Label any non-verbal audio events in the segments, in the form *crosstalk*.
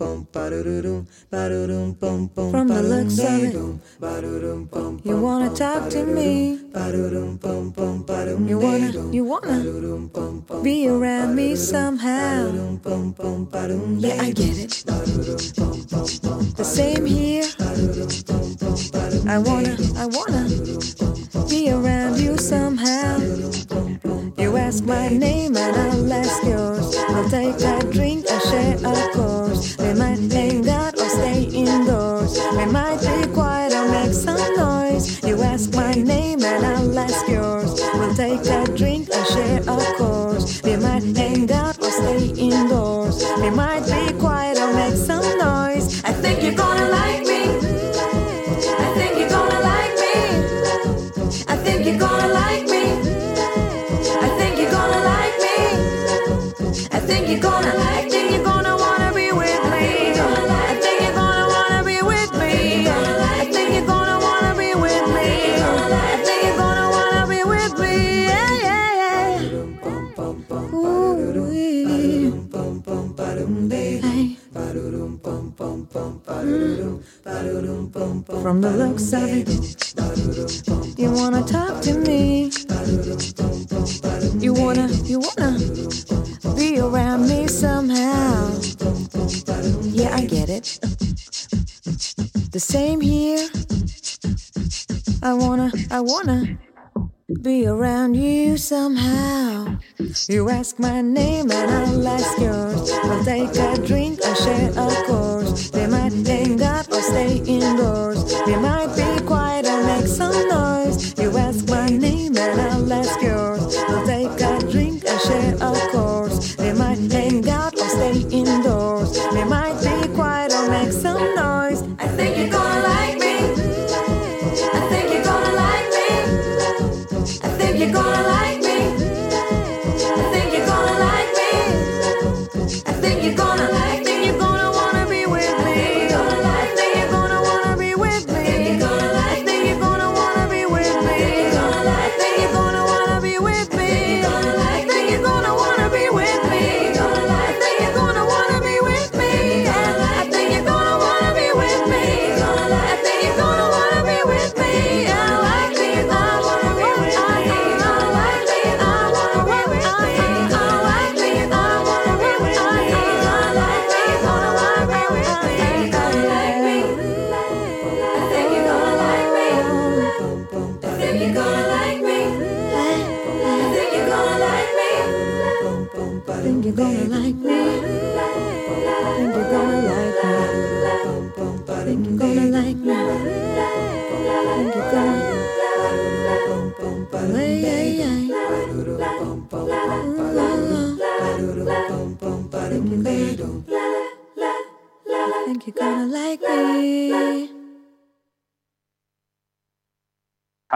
From the looks of it, you wanna talk to me. You wanna, you wanna be around me somehow. Yeah, I get it. The same here. I wanna, I wanna be around you somehow. You ask my name and I'll ask yours. I'll take a stay indoors. We might be quiet or make some noise. I think you're gonna like me. I think you're gonna like me. I think you're gonna like me. I think you're gonna like me. I think you're gonna like me. From the looks of it, you wanna talk to me. You wanna, you wanna be around me somehow. Yeah, I get it. The same here. I wanna, I wanna be around you somehow. You ask my name and I'll ask yours. We'll take a drink and share a course. Stay indoors. We might be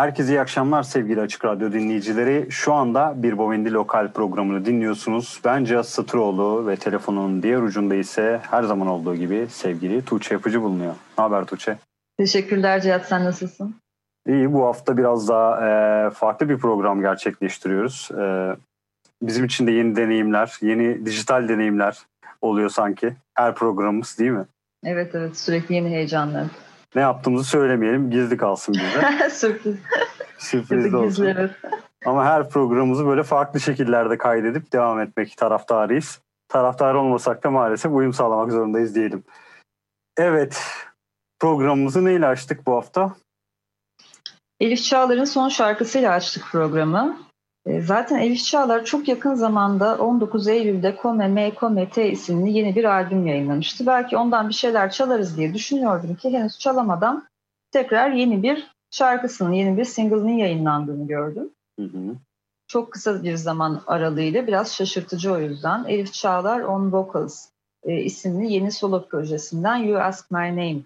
Herkese iyi akşamlar sevgili Açık Radyo dinleyicileri. Şu anda Bir Bovendi Lokal programını dinliyorsunuz. Ben Cihat Satıroğlu ve telefonun diğer ucunda ise her zaman olduğu gibi sevgili Tuğçe Yapıcı bulunuyor. Ne haber Tuğçe? Teşekkürler Cihat sen nasılsın? İyi bu hafta biraz daha e, farklı bir program gerçekleştiriyoruz. E, bizim için de yeni deneyimler, yeni dijital deneyimler oluyor sanki. Her programımız değil mi? Evet evet sürekli yeni heyecanlar. Ne yaptığımızı söylemeyelim, gizli kalsın bize. *laughs* Sürpriz. Sürpriz de olsun. gizli evet. Ama her programımızı böyle farklı şekillerde kaydedip devam etmek taraftarıyız. Taraftar olmasak da maalesef uyum sağlamak zorundayız diyelim. Evet, programımızı neyle açtık bu hafta? Elif Çağlar'ın son şarkısıyla açtık programı. E, Zaten Elif Çağlar çok yakın zamanda 19 Eylül'de Come Me Come Te isimli yeni bir albüm yayınlamıştı. Belki ondan bir şeyler çalarız diye düşünüyordum ki henüz çalamadan tekrar yeni bir şarkısının, yeni bir single'ının yayınlandığını gördüm. Hı hı. Çok kısa bir zaman aralığıyla biraz şaşırtıcı o yüzden. Elif Çağlar On Vocals e, isimli yeni solo projesinden You Ask My Name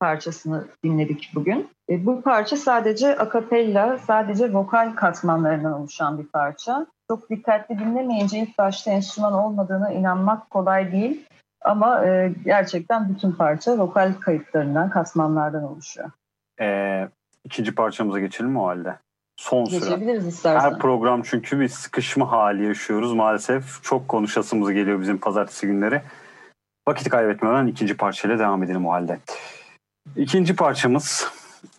parçasını dinledik bugün. E, bu parça sadece akapella, sadece vokal katmanlarından oluşan bir parça. Çok dikkatli dinlemeyince ilk başta enstrüman olmadığına inanmak kolay değil. Ama e, gerçekten bütün parça vokal kayıtlarından, katmanlardan oluşuyor. Ee, ikinci parçamıza geçelim mi o halde? Son süre. Geçebiliriz istersen. Her program çünkü bir sıkışma hali yaşıyoruz maalesef. Çok konuşasımız geliyor bizim pazartesi günleri. Vakit kaybetmeden ikinci parçayla devam edelim o halde. İkinci parçamız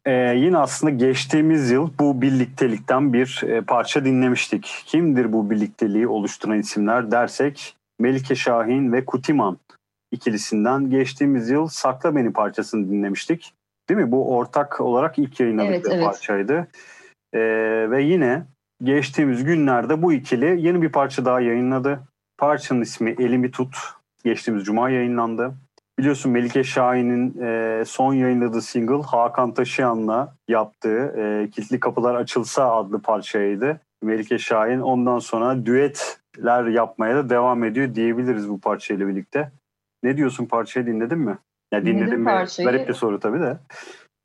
e, yine aslında geçtiğimiz yıl bu birliktelikten bir e, parça dinlemiştik. Kimdir bu birlikteliği oluşturan isimler dersek Melike Şahin ve Kutiman ikilisinden geçtiğimiz yıl Sakla Beni parçasını dinlemiştik. Değil mi? Bu ortak olarak ilk yayınladıkları Evet, evet. parçaydı. E, ve yine geçtiğimiz günlerde bu ikili yeni bir parça daha yayınladı. Parçanın ismi Elimi Tut. Geçtiğimiz cuma yayınlandı. Biliyorsun Melike Şahin'in e, son yayınladığı single Hakan Taşıyan'la yaptığı e, Kilitli Kapılar Açılsa adlı parçaydı. Melike Şahin ondan sonra düetler yapmaya da devam ediyor diyebiliriz bu parçayla birlikte. Ne diyorsun parçayı dinledin mi? Ya Dinledim dinledim mi? parçayı. Garip bir soru tabii de.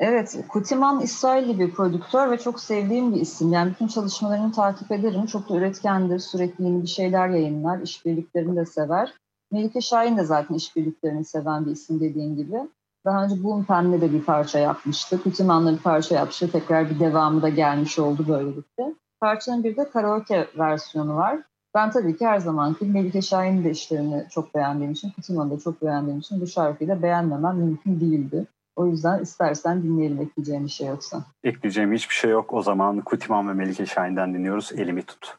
Evet, Kutiman İsrailli bir prodüktör ve çok sevdiğim bir isim. Yani bütün çalışmalarını takip ederim. Çok da üretkendir, sürekli yeni bir şeyler yayınlar, işbirliklerini de sever. Melike Şahin de zaten işbirliklerini seven bir isim dediğim gibi. Daha önce Boom Pem'le de bir parça yapmıştı. Kutiman'la bir parça yapmıştı. Tekrar bir devamı da gelmiş oldu böylelikle. Parçanın bir de karaoke versiyonu var. Ben tabii ki her zamanki Melike Şahin'in de işlerini çok beğendiğim için, Kutiman'ı da çok beğendiğim için bu şarkıyı da beğenmemem mümkün değildi. O yüzden istersen dinleyelim ekleyeceğim bir şey yoksa. Ekleyeceğim hiçbir şey yok. O zaman Kutiman ve Melike Şahin'den dinliyoruz. Elimi tut.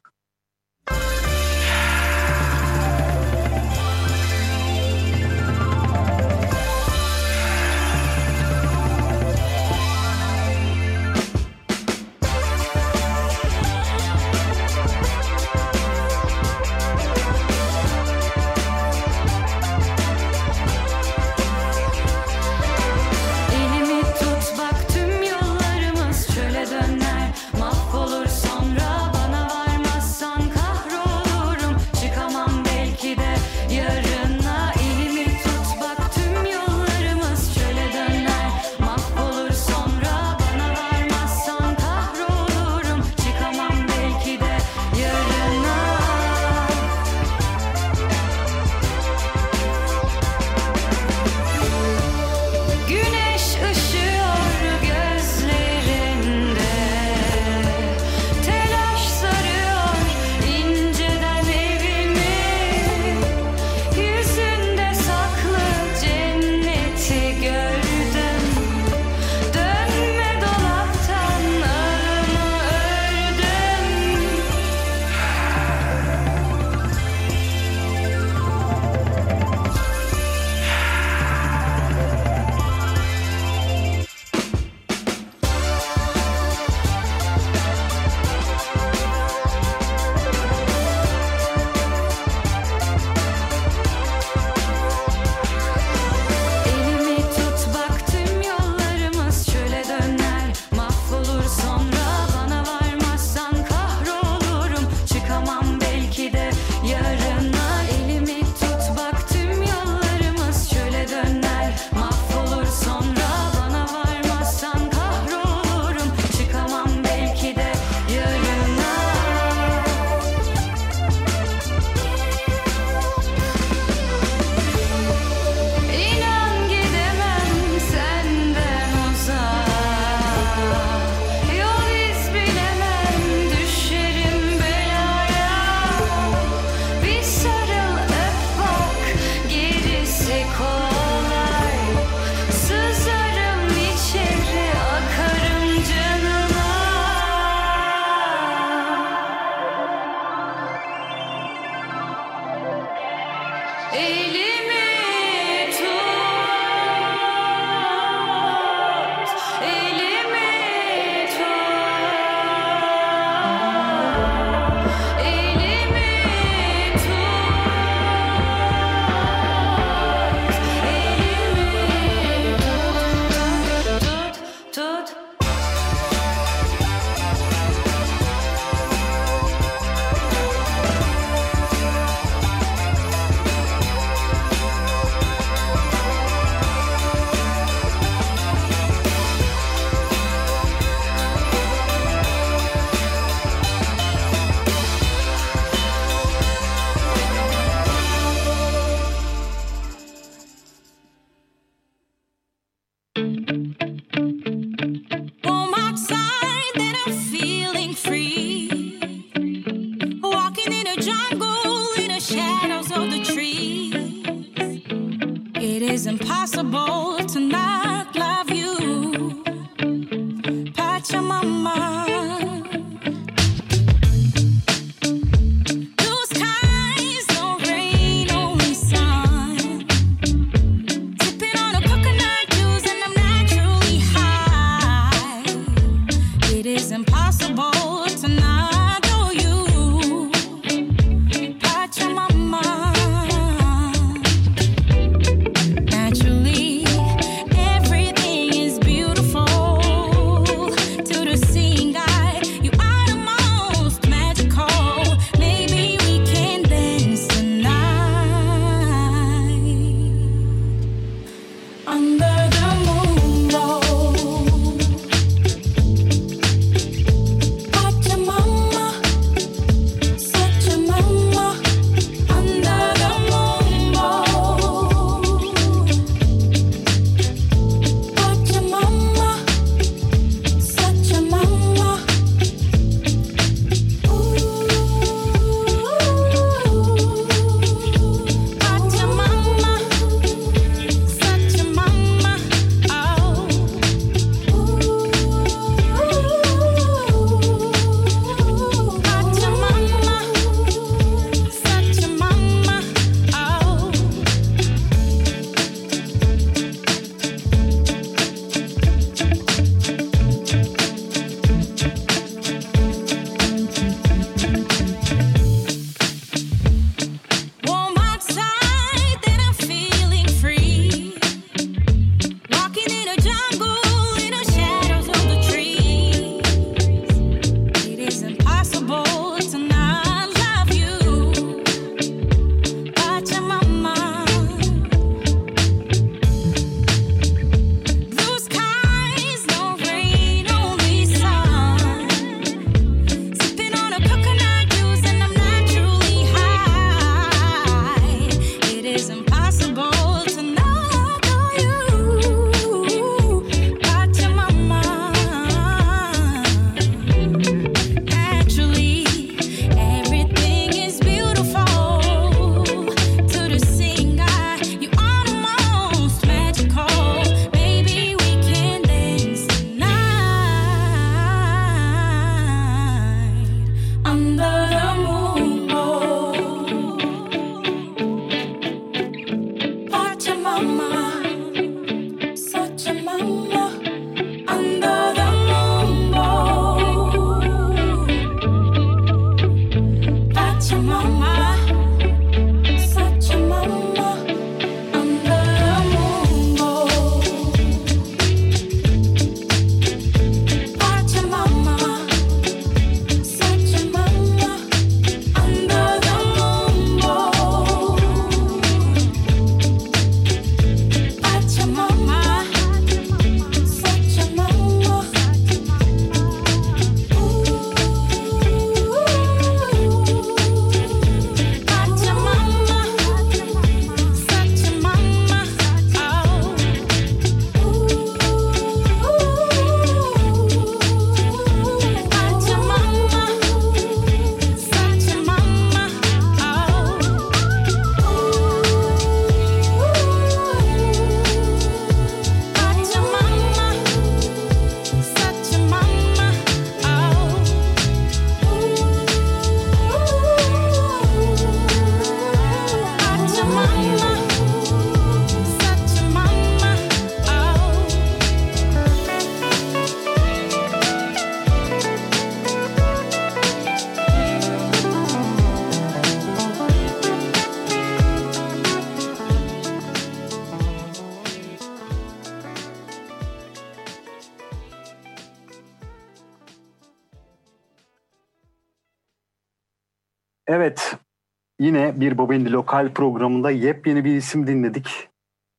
yine bir Babendi Lokal programında yepyeni bir isim dinledik.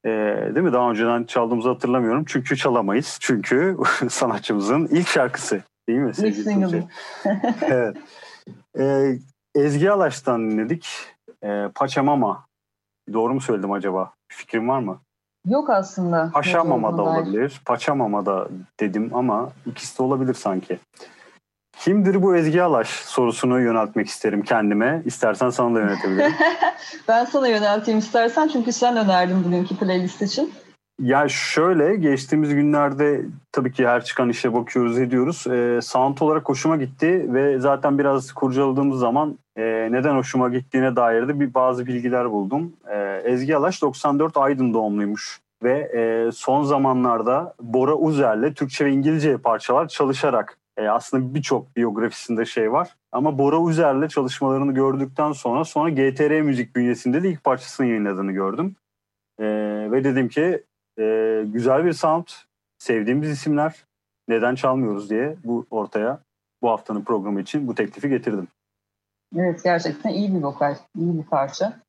Ee, değil mi? Daha önceden çaldığımızı hatırlamıyorum. Çünkü çalamayız. Çünkü *laughs* sanatçımızın ilk şarkısı. Değil mi? İlk single'ı. *laughs* evet. Ee, Ezgi Alaş'tan dinledik. Ee, Paçamama. Doğru mu söyledim acaba? Bir fikrim var mı? Yok aslında. Paşamama da olabilir. Paçamama da dedim ama ikisi de olabilir sanki. Kimdir bu Ezgi Alaş sorusunu yöneltmek isterim kendime. İstersen sana da yönetebilirim. *laughs* Ben sana yönelteyim istersen çünkü sen önerdin bugünkü playlist için. Ya şöyle geçtiğimiz günlerde tabii ki her çıkan işe bakıyoruz ediyoruz. Ee, sound olarak hoşuma gitti ve zaten biraz kurcaladığımız zaman e, neden hoşuma gittiğine dair de bir bazı bilgiler buldum. Ee, Ezgi Alaş 94 Aydın doğumluymuş ve e, son zamanlarda Bora Uzer'le Türkçe ve İngilizce parçalar çalışarak e, aslında birçok biyografisinde şey var. Ama Bora Uzer'le çalışmalarını gördükten sonra sonra GTR Müzik bünyesinde de ilk parçasını yayınladığını gördüm. E, ve dedim ki e, güzel bir sound, sevdiğimiz isimler neden çalmıyoruz diye bu ortaya bu haftanın programı için bu teklifi getirdim. Evet gerçekten iyi bir vokal, iyi bir parça.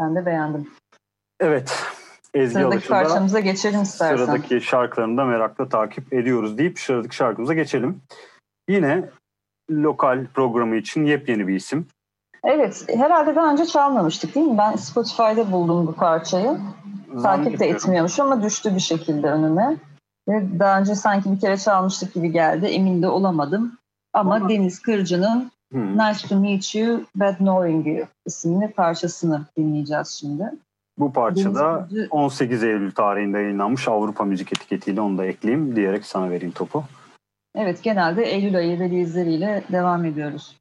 Ben de beğendim. Evet. Ezgi Sıradaki parçamıza geçelim istersen. sıradaki şarkılarını da merakla takip ediyoruz deyip sıradaki şarkımıza geçelim. Yine lokal programı için yepyeni bir isim. Evet, herhalde daha önce çalmamıştık değil mi? Ben Spotify'da buldum bu parçayı. Takip de etmiyormuş ama düştü bir şekilde önüme. Ve daha önce sanki bir kere çalmıştık gibi geldi. Emin de olamadım. Ama Ama- Deniz Kırcı'nın Hmm. Nice to Meet You, Bad Knowing You isimli parçasını dinleyeceğiz şimdi. Bu parçada Deniz Kırcı- 18 Eylül tarihinde yayınlanmış Avrupa Müzik etiketiyle onu da ekleyeyim diyerek sana vereyim topu. Evet, genelde Eylül ayı release'leriyle devam ediyoruz.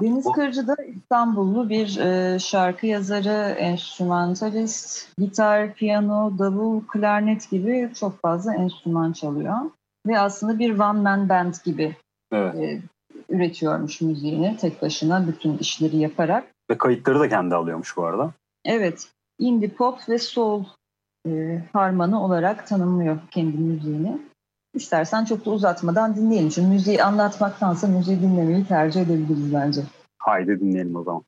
Deniz Kırcı da İstanbullu bir e, şarkı yazarı, enstrümantalist, gitar, piyano, davul, klarnet gibi çok fazla enstrüman çalıyor. Ve aslında bir one man band gibi Evet. e, üretiyormuş müziğini tek başına bütün işleri yaparak. Ve kayıtları da kendi alıyormuş bu arada. Evet, indie pop ve soul e, harmanı olarak tanımlıyor kendi müziğini. İstersen çok da uzatmadan dinleyelim. Çünkü müziği anlatmaktansa müziği dinlemeyi tercih edebiliriz bence. Haydi dinleyelim o zaman.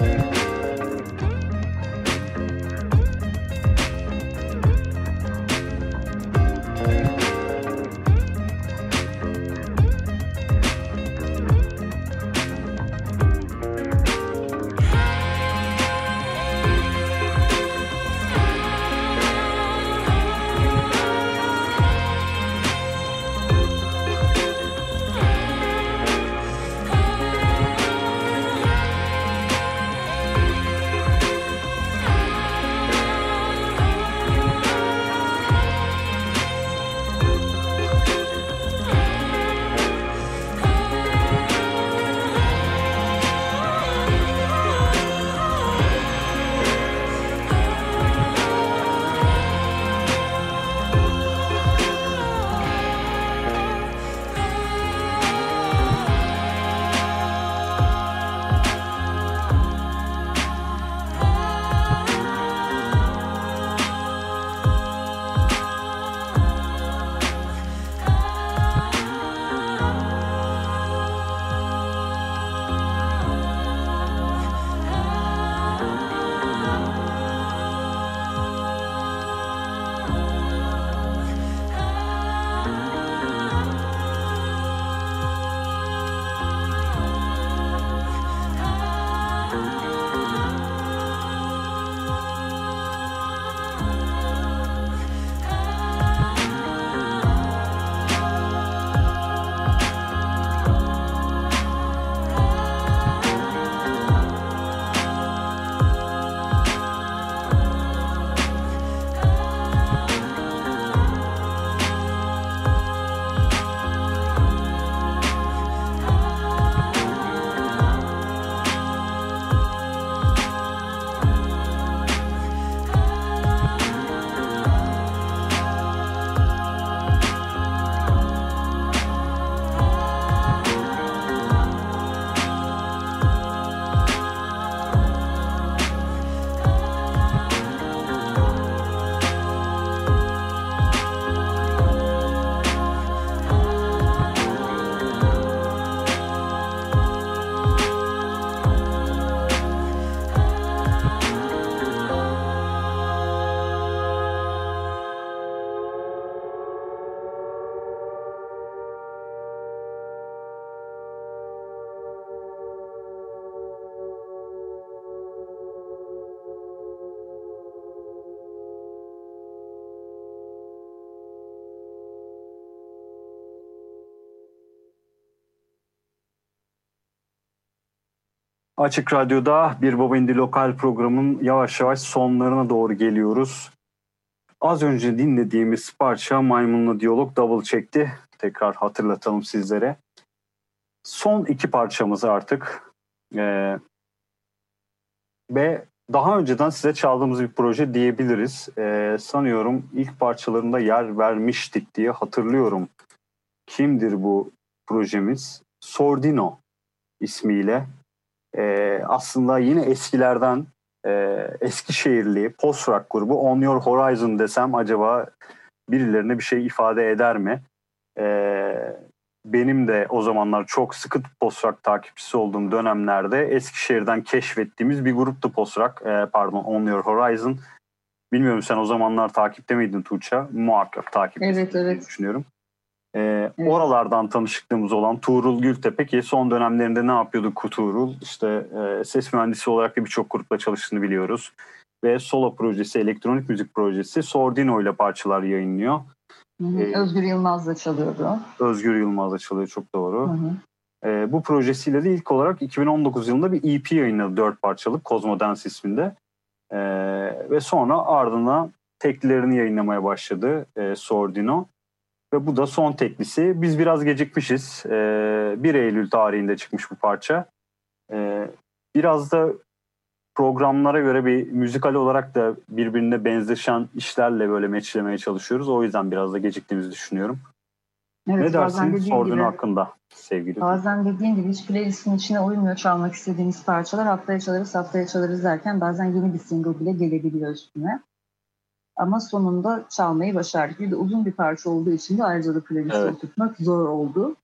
Bye. Açık Radyo'da Bir Baba İndi Lokal programın yavaş yavaş sonlarına doğru geliyoruz. Az önce dinlediğimiz parça Maymunlu Diyalog Double çekti. Tekrar hatırlatalım sizlere. Son iki parçamız artık. Ee, ve daha önceden size çaldığımız bir proje diyebiliriz. Ee, sanıyorum ilk parçalarında yer vermiştik diye hatırlıyorum. Kimdir bu projemiz? Sordino ismiyle. Ee, aslında yine eskilerden e, Eskişehirli post-rock grubu On Your Horizon desem acaba birilerine bir şey ifade eder mi? Ee, benim de o zamanlar çok sıkı post-rock takipçisi olduğum dönemlerde Eskişehir'den keşfettiğimiz bir gruptu post-rock. Ee, pardon On Your Horizon. Bilmiyorum sen o zamanlar takipte miydin Tuğçe? Muhakkak takiptesin Evet, evet. düşünüyorum. Evet. Oralardan tanışıklığımız olan Tuğrul Gültepe ki son dönemlerinde ne yapıyordu Tuğrul? İşte e, ses mühendisi olarak da birçok grupla çalıştığını biliyoruz. Ve solo projesi, elektronik müzik projesi Sordino ile parçalar yayınlıyor. Hı hı. Ee, Özgür Yılmaz da çalıyordu. Özgür Yılmaz'la çalıyor çok doğru. Hı hı. Ee, bu projesiyle de ilk olarak 2019 yılında bir EP yayınladı dört parçalık Cosmo Dance isminde. Ee, ve sonra ardından teklilerini yayınlamaya başladı e, Sordino. Ve bu da son teklisi. Biz biraz gecikmişiz. Ee, 1 Eylül tarihinde çıkmış bu parça. Ee, biraz da programlara göre bir müzikal olarak da birbirine benzeşen işlerle böyle meçlemeye çalışıyoruz. O yüzden biraz da geciktiğimizi düşünüyorum. Evet, ne dersin gibi- hakkında sevgili? Bazen dediğin gibi hiç playlistin içine uymuyor çalmak istediğimiz parçalar. Haftaya çalarız, haftaya çalarız derken bazen yeni bir single bile gelebiliyor üstüne. Ama sonunda çalmayı başardık. Bir de uzun bir parça olduğu için de ayrıca da playlistte Evet. oturtmak zor oldu.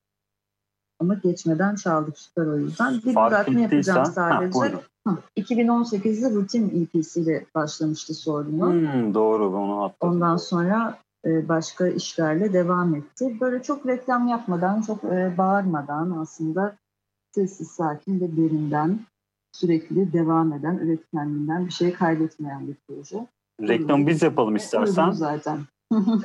Ama geçmeden çaldık süper o yüzden. Bir Fark düzeltme yapacağım Ha, sadece. Hı, 2018'de Rutin EP'siyle başlamıştı sorunu. Hmm, doğru onu atladım. Ondan sonra e, başka işlerle devam etti. Böyle çok reklam yapmadan, çok e, bağırmadan aslında sessiz, sakin ve derinden sürekli devam eden, üretkenliğinden bir şey kaybetmeyen bir proje. Reklamı biz yapalım istersen. Zaten.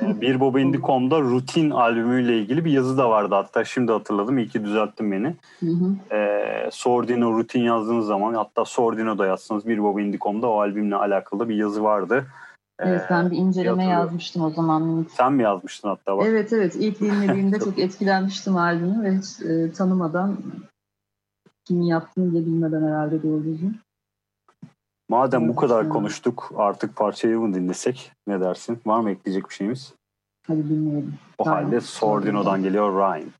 Ee, Bir Boba *laughs* Indie.com'da Rutin albümüyle ilgili bir yazı da vardı hatta şimdi hatırladım iyi ki düzelttin beni. Hı hı. Ee, Sordino Rutin yazdığınız zaman hatta Sordino da yazsanız Bir Boba Indie.com'da o albümle alakalı bir yazı vardı. Ee, Evet ben bir inceleme yazmıştım o zaman. Sen mi yazmıştın hatta bak. Evet evet ilk dinlediğimde *laughs* çok etkilenmiştim albümü ve hiç e, tanımadan kimin yaptığını bile bilmeden herhalde doğru düzgün. Madem bu kadar evet. konuştuk artık parçayı mı dinlesek ne dersin? Var mı ekleyecek bir şeyimiz? Hadi dinleyelim. O Ryan. halde Sordino'dan geliyor Ryan.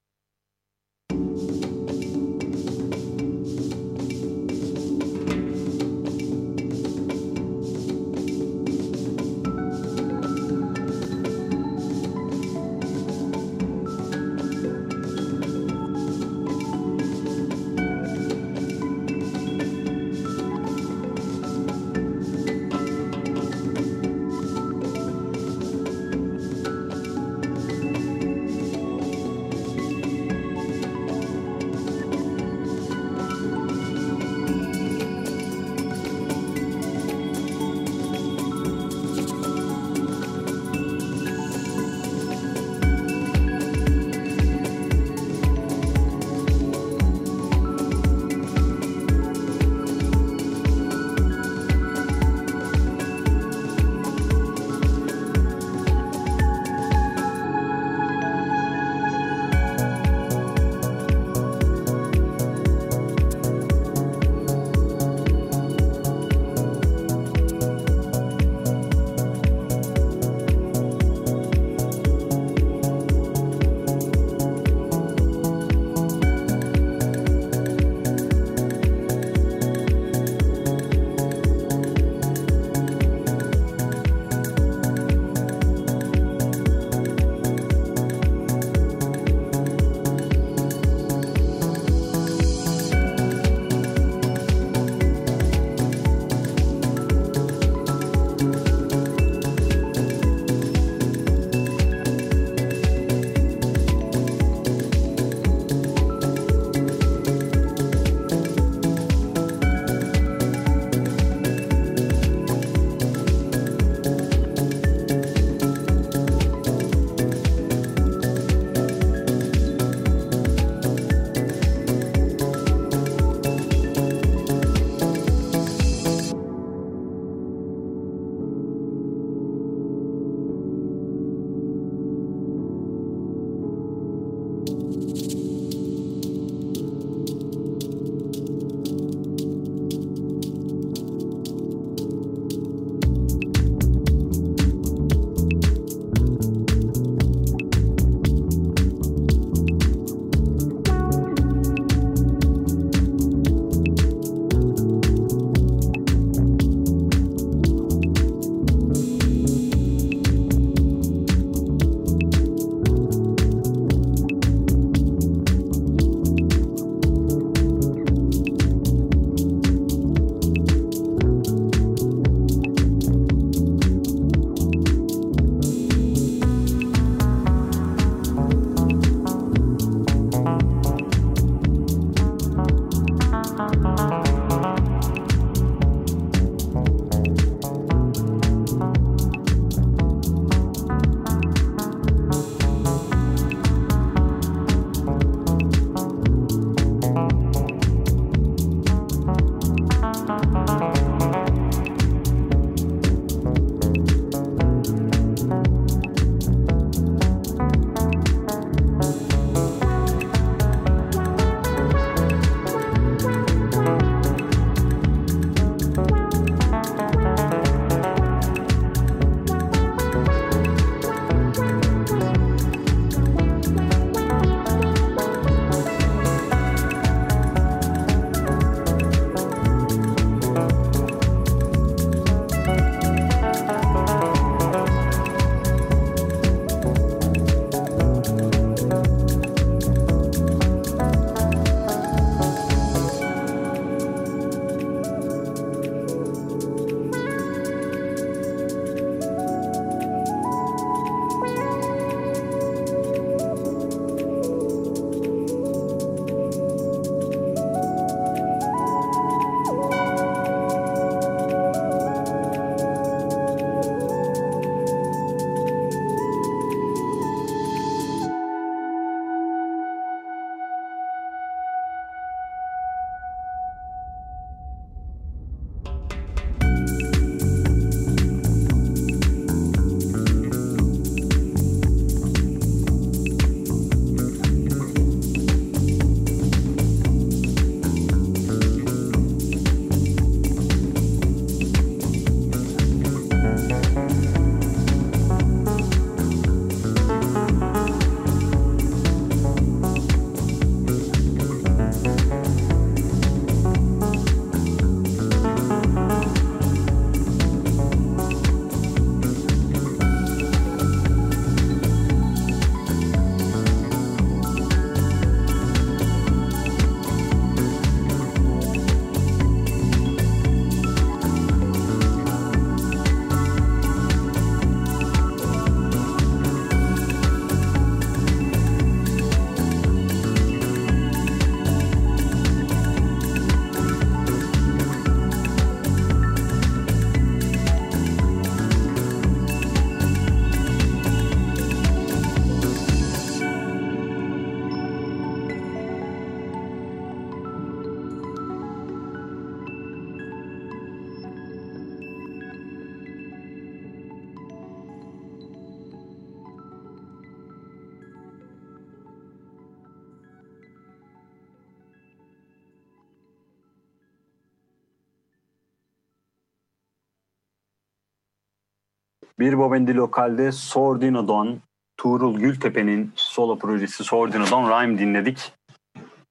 Bir Bobendi Lokal'de Sordino'dan Tuğrul Gültepe'nin solo projesi Sordino'dan Rhyme dinledik.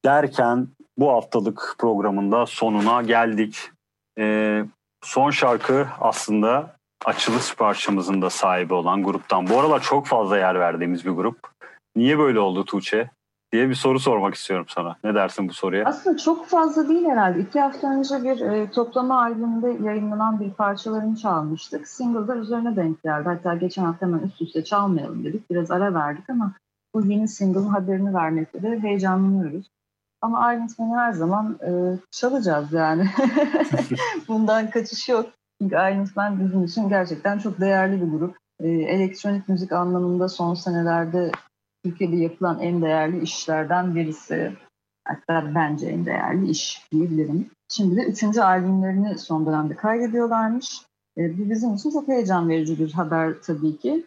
Derken bu haftalık programında sonuna geldik. Ee, son şarkı aslında açılış parçamızın da sahibi olan gruptan. Bu aralar çok fazla yer verdiğimiz bir grup. Niye böyle oldu Tuğçe? Diye bir soru sormak istiyorum sana. Ne dersin bu soruya? Aslında çok fazla değil herhalde. İki hafta önce bir e, toplama albümünde yayınlanan bir parçalarını çalmıştık. Single'da üzerine denk geldi. Hatta geçen hafta hemen üst üste çalmayalım dedik. Biraz ara verdik ama bu yeni single'ın haberini vermekte de heyecanlanıyoruz. Ama Iron Man'i her zaman e, çalacağız yani. *laughs* Bundan kaçış yok. Çünkü Iron Man bizim için gerçekten çok değerli bir grup. E, elektronik müzik anlamında son senelerde Türkiye'de yapılan en değerli işlerden birisi. Hatta bence en değerli iş diyebilirim. Şimdi de üçüncü albümlerini son dönemde kaydediyorlarmış. E, bu bizim için çok heyecan verici bir haber tabii ki.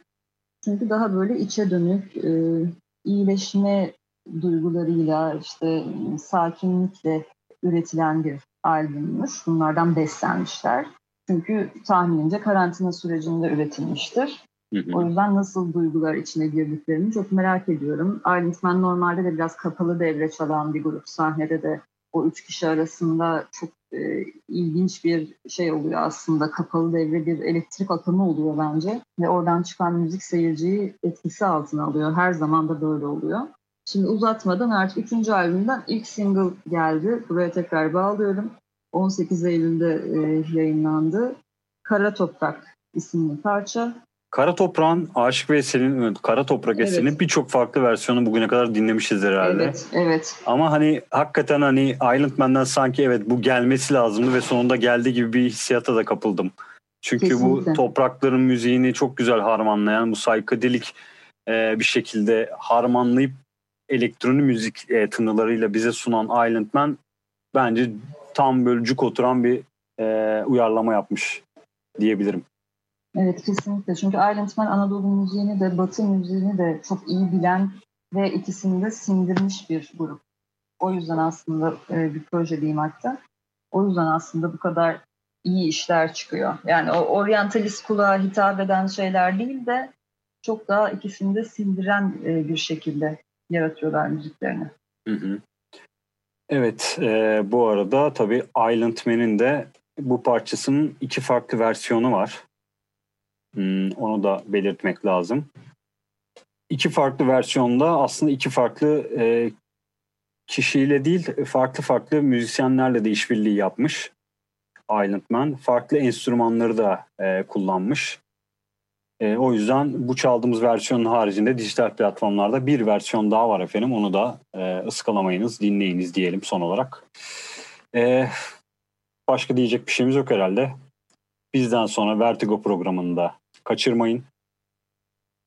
Çünkü daha böyle içe dönük, e, iyileşme duygularıyla, işte sakinlikle üretilen bir albümmüş. Bunlardan beslenmişler. Çünkü tahminimce karantina sürecinde üretilmiştir. O yüzden nasıl duygular içine girdiklerini çok merak ediyorum. Man normalde de biraz kapalı devre çalan bir grup. Sahnede de o üç kişi arasında çok e, ilginç bir şey oluyor aslında. Kapalı devre bir elektrik akımı oluyor bence. Ve oradan çıkan müzik seyirciyi etkisi altına alıyor. Her zaman da böyle oluyor. Şimdi uzatmadan artık üçüncü albümden ilk single geldi. Buraya tekrar bağlıyorum. 18 Eylül'de e, yayınlandı. Kara Toprak isimli parça. Kara Toprağın Aşık Veysel'in Kara Toprak Evet. eserinin birçok farklı versiyonu bugüne kadar dinlemişizdir herhalde. Evet, evet. Ama hani hakikaten hani Island Man'den sanki evet bu gelmesi lazımdı ve sonunda geldi gibi bir hissiyata da kapıldım. Çünkü Kesinlikle. bu toprakların müziğini çok güzel harmanlayan, bu saykadelik e, bir şekilde harmanlayıp elektronik müzik e, tınılarıyla bize sunan Island Man bence tam böyle cuk oturan bir e, uyarlama yapmış diyebilirim. Evet kesinlikle. Çünkü Island Man Anadolu müziğini de Batı müziğini de çok iyi bilen ve ikisini de sindirmiş bir grup. O yüzden aslında e, bir proje diyeyim hatta. O yüzden aslında bu kadar iyi işler çıkıyor. Yani o oryantalist kulağa hitap eden şeyler değil de çok daha ikisini de sindiren e, bir şekilde yaratıyorlar müziklerini. Hı hı. Evet, e, bu arada tabii Island Man'in de bu parçasının iki farklı versiyonu var. Hmm, onu da belirtmek lazım. İki farklı versiyonda aslında iki farklı e, kişiyle değil, farklı farklı müzisyenlerle de işbirliği yapmış Island Man. Farklı enstrümanları da e, kullanmış. E, o yüzden bu çaldığımız versiyonun haricinde dijital platformlarda bir versiyon daha var efendim. Onu da e, ıskalamayınız, dinleyiniz diyelim son olarak. E, başka diyecek bir şeyimiz yok herhalde. Bizden sonra Vertigo programını da kaçırmayın.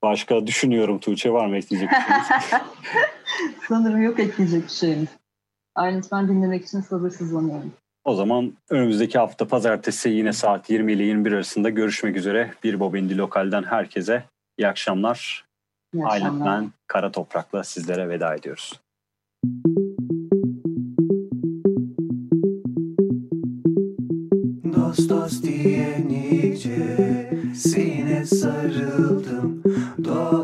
Başka düşünüyorum Tuğçe var mı ekleyecek bir şeyimiz? *laughs* Sanırım yok ekleyecek bir şeyimiz. Man dinlemek için sabırsızlanıyorum. O zaman önümüzdeki hafta pazartesi yine saat 20 ile 21 arasında görüşmek üzere. Bir Bobindi Lokal'den herkese iyi akşamlar. İyi akşamlar. Man Kara Toprak'la sizlere veda ediyoruz. Dost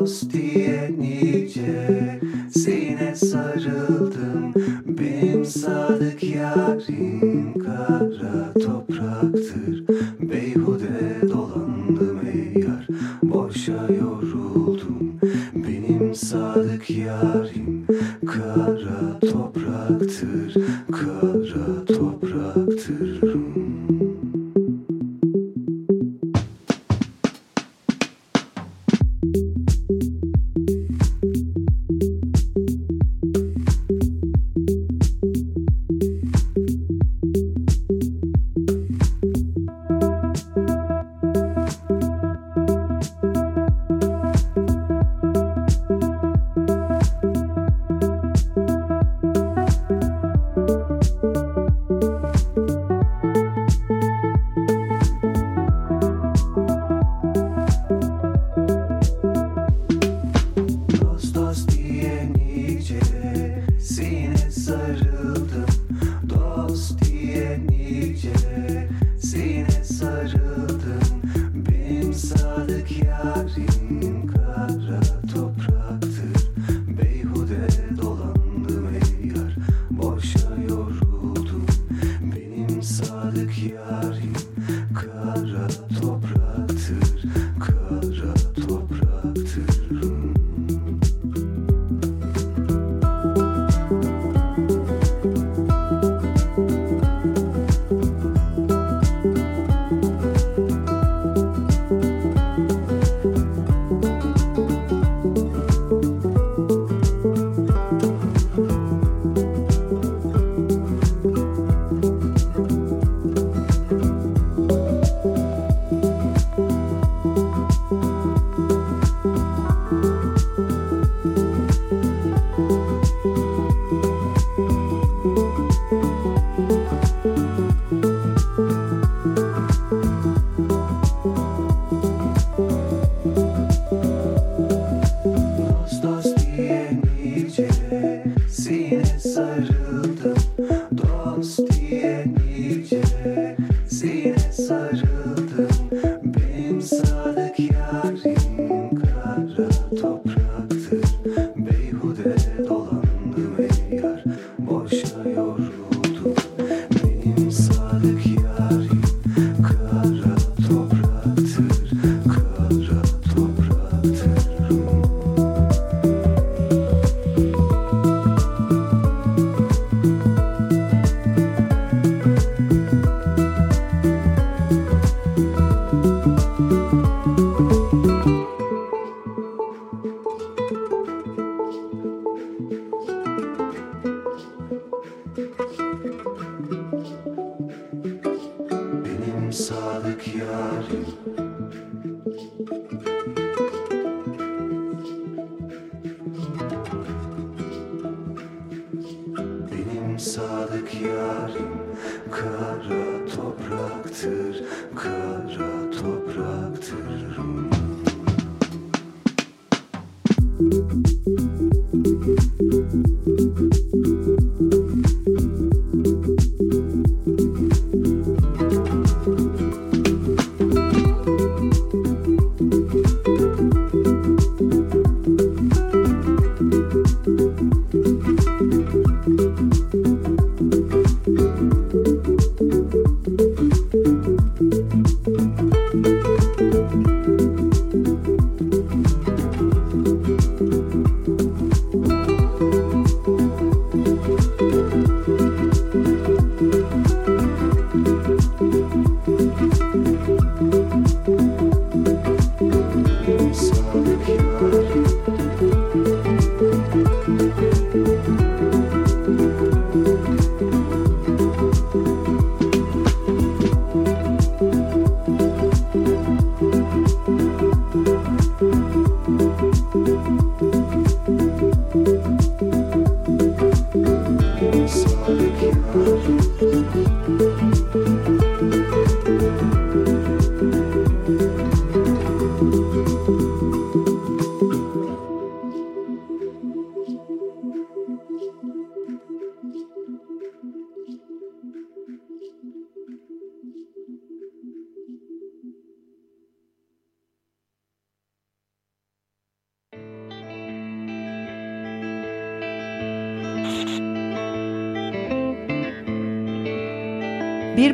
Dost diye nice Sine sarıldım. Benim sadık yarim Kara topraktır. Beyhude dolandım ey yar Boşa yoruldum. Benim sadık yarim